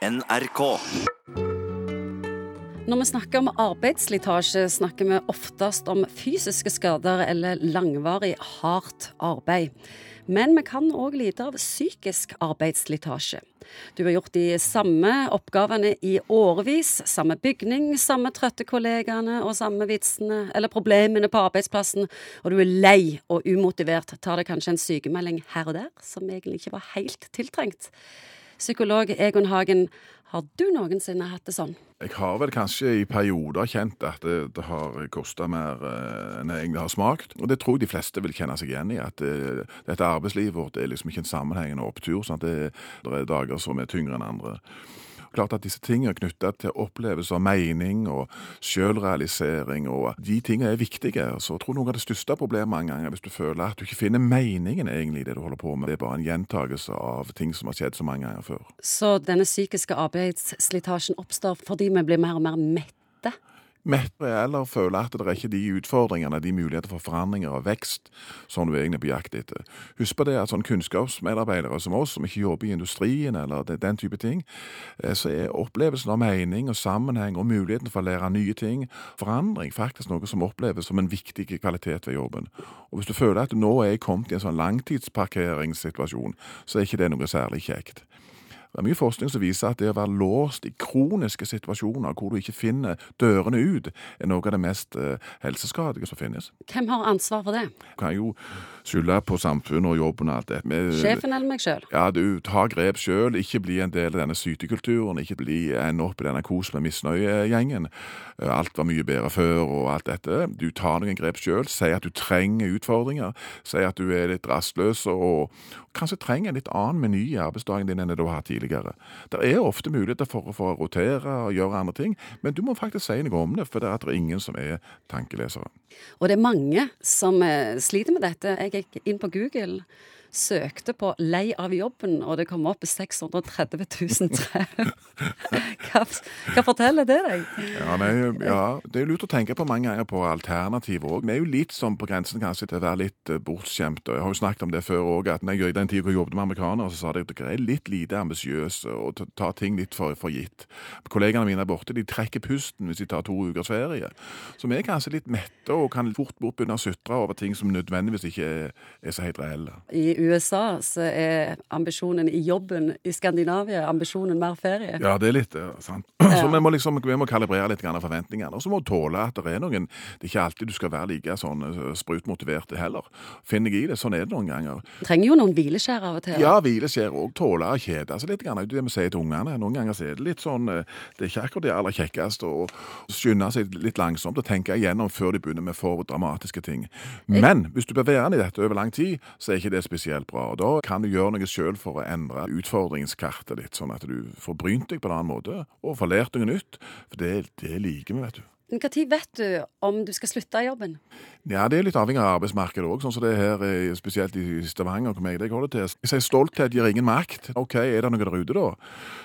NRK. Når vi snakker om arbeidsslitasje, snakker vi oftest om fysiske skader eller langvarig hardt arbeid. Men vi kan òg lide av psykisk arbeidsslitasje. Du har gjort de samme oppgavene i årevis. Samme bygning, samme trøtte kollegaene og samme vitsene eller problemene på arbeidsplassen. Og du er lei og umotivert. Tar det kanskje en sykemelding her og der, som egentlig ikke var helt tiltrengt. Psykolog Egon Hagen, har du noensinne hatt det sånn? Jeg har vel kanskje i perioder kjent at det, det har kosta mer eh, enn jeg har smakt. Og det tror jeg de fleste vil kjenne seg igjen i. At det, dette arbeidslivet vårt er liksom ikke en sammenhengende opptur. sånn at det, det er dager som er tyngre enn andre. Klart at disse tingene knytta til opplevelse av mening og sjølrealisering, og de tingene er viktige. Så jeg tror noe av det største problemet mange ganger hvis du føler at du ikke finner meningen egentlig i det du holder på med. Det er bare en gjentagelse av ting som har skjedd så mange ganger før. Så denne psykiske arbeidsslitasjen oppstår fordi vi blir mer og mer mette? Mette eller føle at det er ikke de utfordringene, de muligheter for forandringer og vekst som du egentlig er på jakt etter. Husk på det at sånn kunnskapsmedarbeidere som oss, som ikke jobber i industrien eller den type ting, eh, så er opplevelsen av mening og sammenheng og muligheten for å lære nye ting, forandring, faktisk noe som oppleves som en viktig kvalitet ved jobben. Og hvis du føler at du nå er kommet i en sånn langtidsparkeringssituasjon, så er ikke det noe særlig kjekt. Det er mye forskning som viser at det å være låst i kroniske situasjoner hvor du ikke finner dørene ut, er noe av det mest eh, helseskadelige som finnes. Hvem har ansvar for det? Du kan jo skylde på samfunnet og jobben og alt det. Med, Sjefen eller meg sjøl? Ja, du tar grep sjøl. Ikke bli en del av denne sytekulturen. Ikke bli ende opp i denne kos med misnøyegjengen. Eh, Alt var mye bedre før og alt dette. Du tar noen grep sjøl. Si at du trenger utfordringer. Si at du er litt rastløs og kanskje trenger en litt annen meny i arbeidsdagen din enn det du har hatt tidligere. Det er ofte muligheter for å få rotere og gjøre andre ting, men du må faktisk si noe om det, for det er ingen som er tankelesere. Og det er mange som eh, sliter med dette. Jeg gikk inn på Google, søkte på 'lei av jobben', og det kom opp 630 000 treff. Hva, hva forteller det deg? Ja, nei, ja, Det er lurt å tenke på mange ganger på alternativet òg. Vi er jo litt sånn på grensen kanskje til å være litt eh, bortskjemt. Jeg har jo snakket om det før òg, at når jeg i den tida jobbet med amerikanere, så sa de at dere er litt lite ambisiøse og tar ting litt for, for gitt. Kollegene mine er borte de trekker pusten hvis de tar to ukers ferie. Så vi er kanskje litt mette og kan fort bort begynne å sutre over ting som nødvendigvis ikke er, er så helt reelle. I USA så er ambisjonen i jobben i Skandinavia ambisjonen mer ferie. Ja, det er litt det. sant? Så vi må liksom, vi må kalibrere litt grann forventningene. Og så må du tåle at det er noen Det er ikke alltid du skal være like sånn eh, sprutmotivert heller. Finner jeg i det. Sånn er det noen ganger. Trenger jo noen hvileskjær av og til. Ja, hvileskjær òg. Tåle å kjede seg litt. grann. Det det vi sier til ungene. Noen ganger er det litt sånn eh, Det er ikke akkurat det aller kjekkeste å skynde seg litt langsomt og tenke igjennom før de begynner med for dramatiske ting. Men hvis du blir værende i dette over lang tid, så er ikke det spesielt bra. Og Da kan du gjøre noe sjøl for å endre utfordringskartet ditt, sånn at du får brynt deg på en annen måte og får lært noe nytt. For det, det liker vi, vet du. Når vet du om du skal slutte i jobben? Ja, det er litt avhengig av arbeidsmarkedet òg, sånn som det er her, eh, spesielt i Stavanger, hvor jeg holder til. Jeg sier stolthet gir ingen makt. OK, er det noe der ute, da?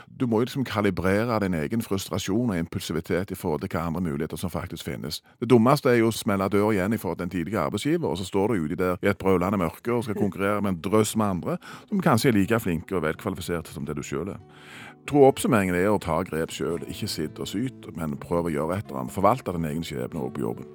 Du må jo liksom kalibrere din egen frustrasjon og impulsivitet i forhold til hva andre muligheter som faktisk finnes. Det dummeste er jo å smelle døra igjen i forhold til en tidligere arbeidsgiver, og så står du ute der i et brølende mørke og skal konkurrere med en drøss med andre som kanskje er like flinke og velkvalifiserte som det du sjøl er. Tror oppsummeringen er å ta grep sjøl. Ikke sitt og syt, men prøv å gjøre et eller annet. alt wat in 79 hebben opgehoben.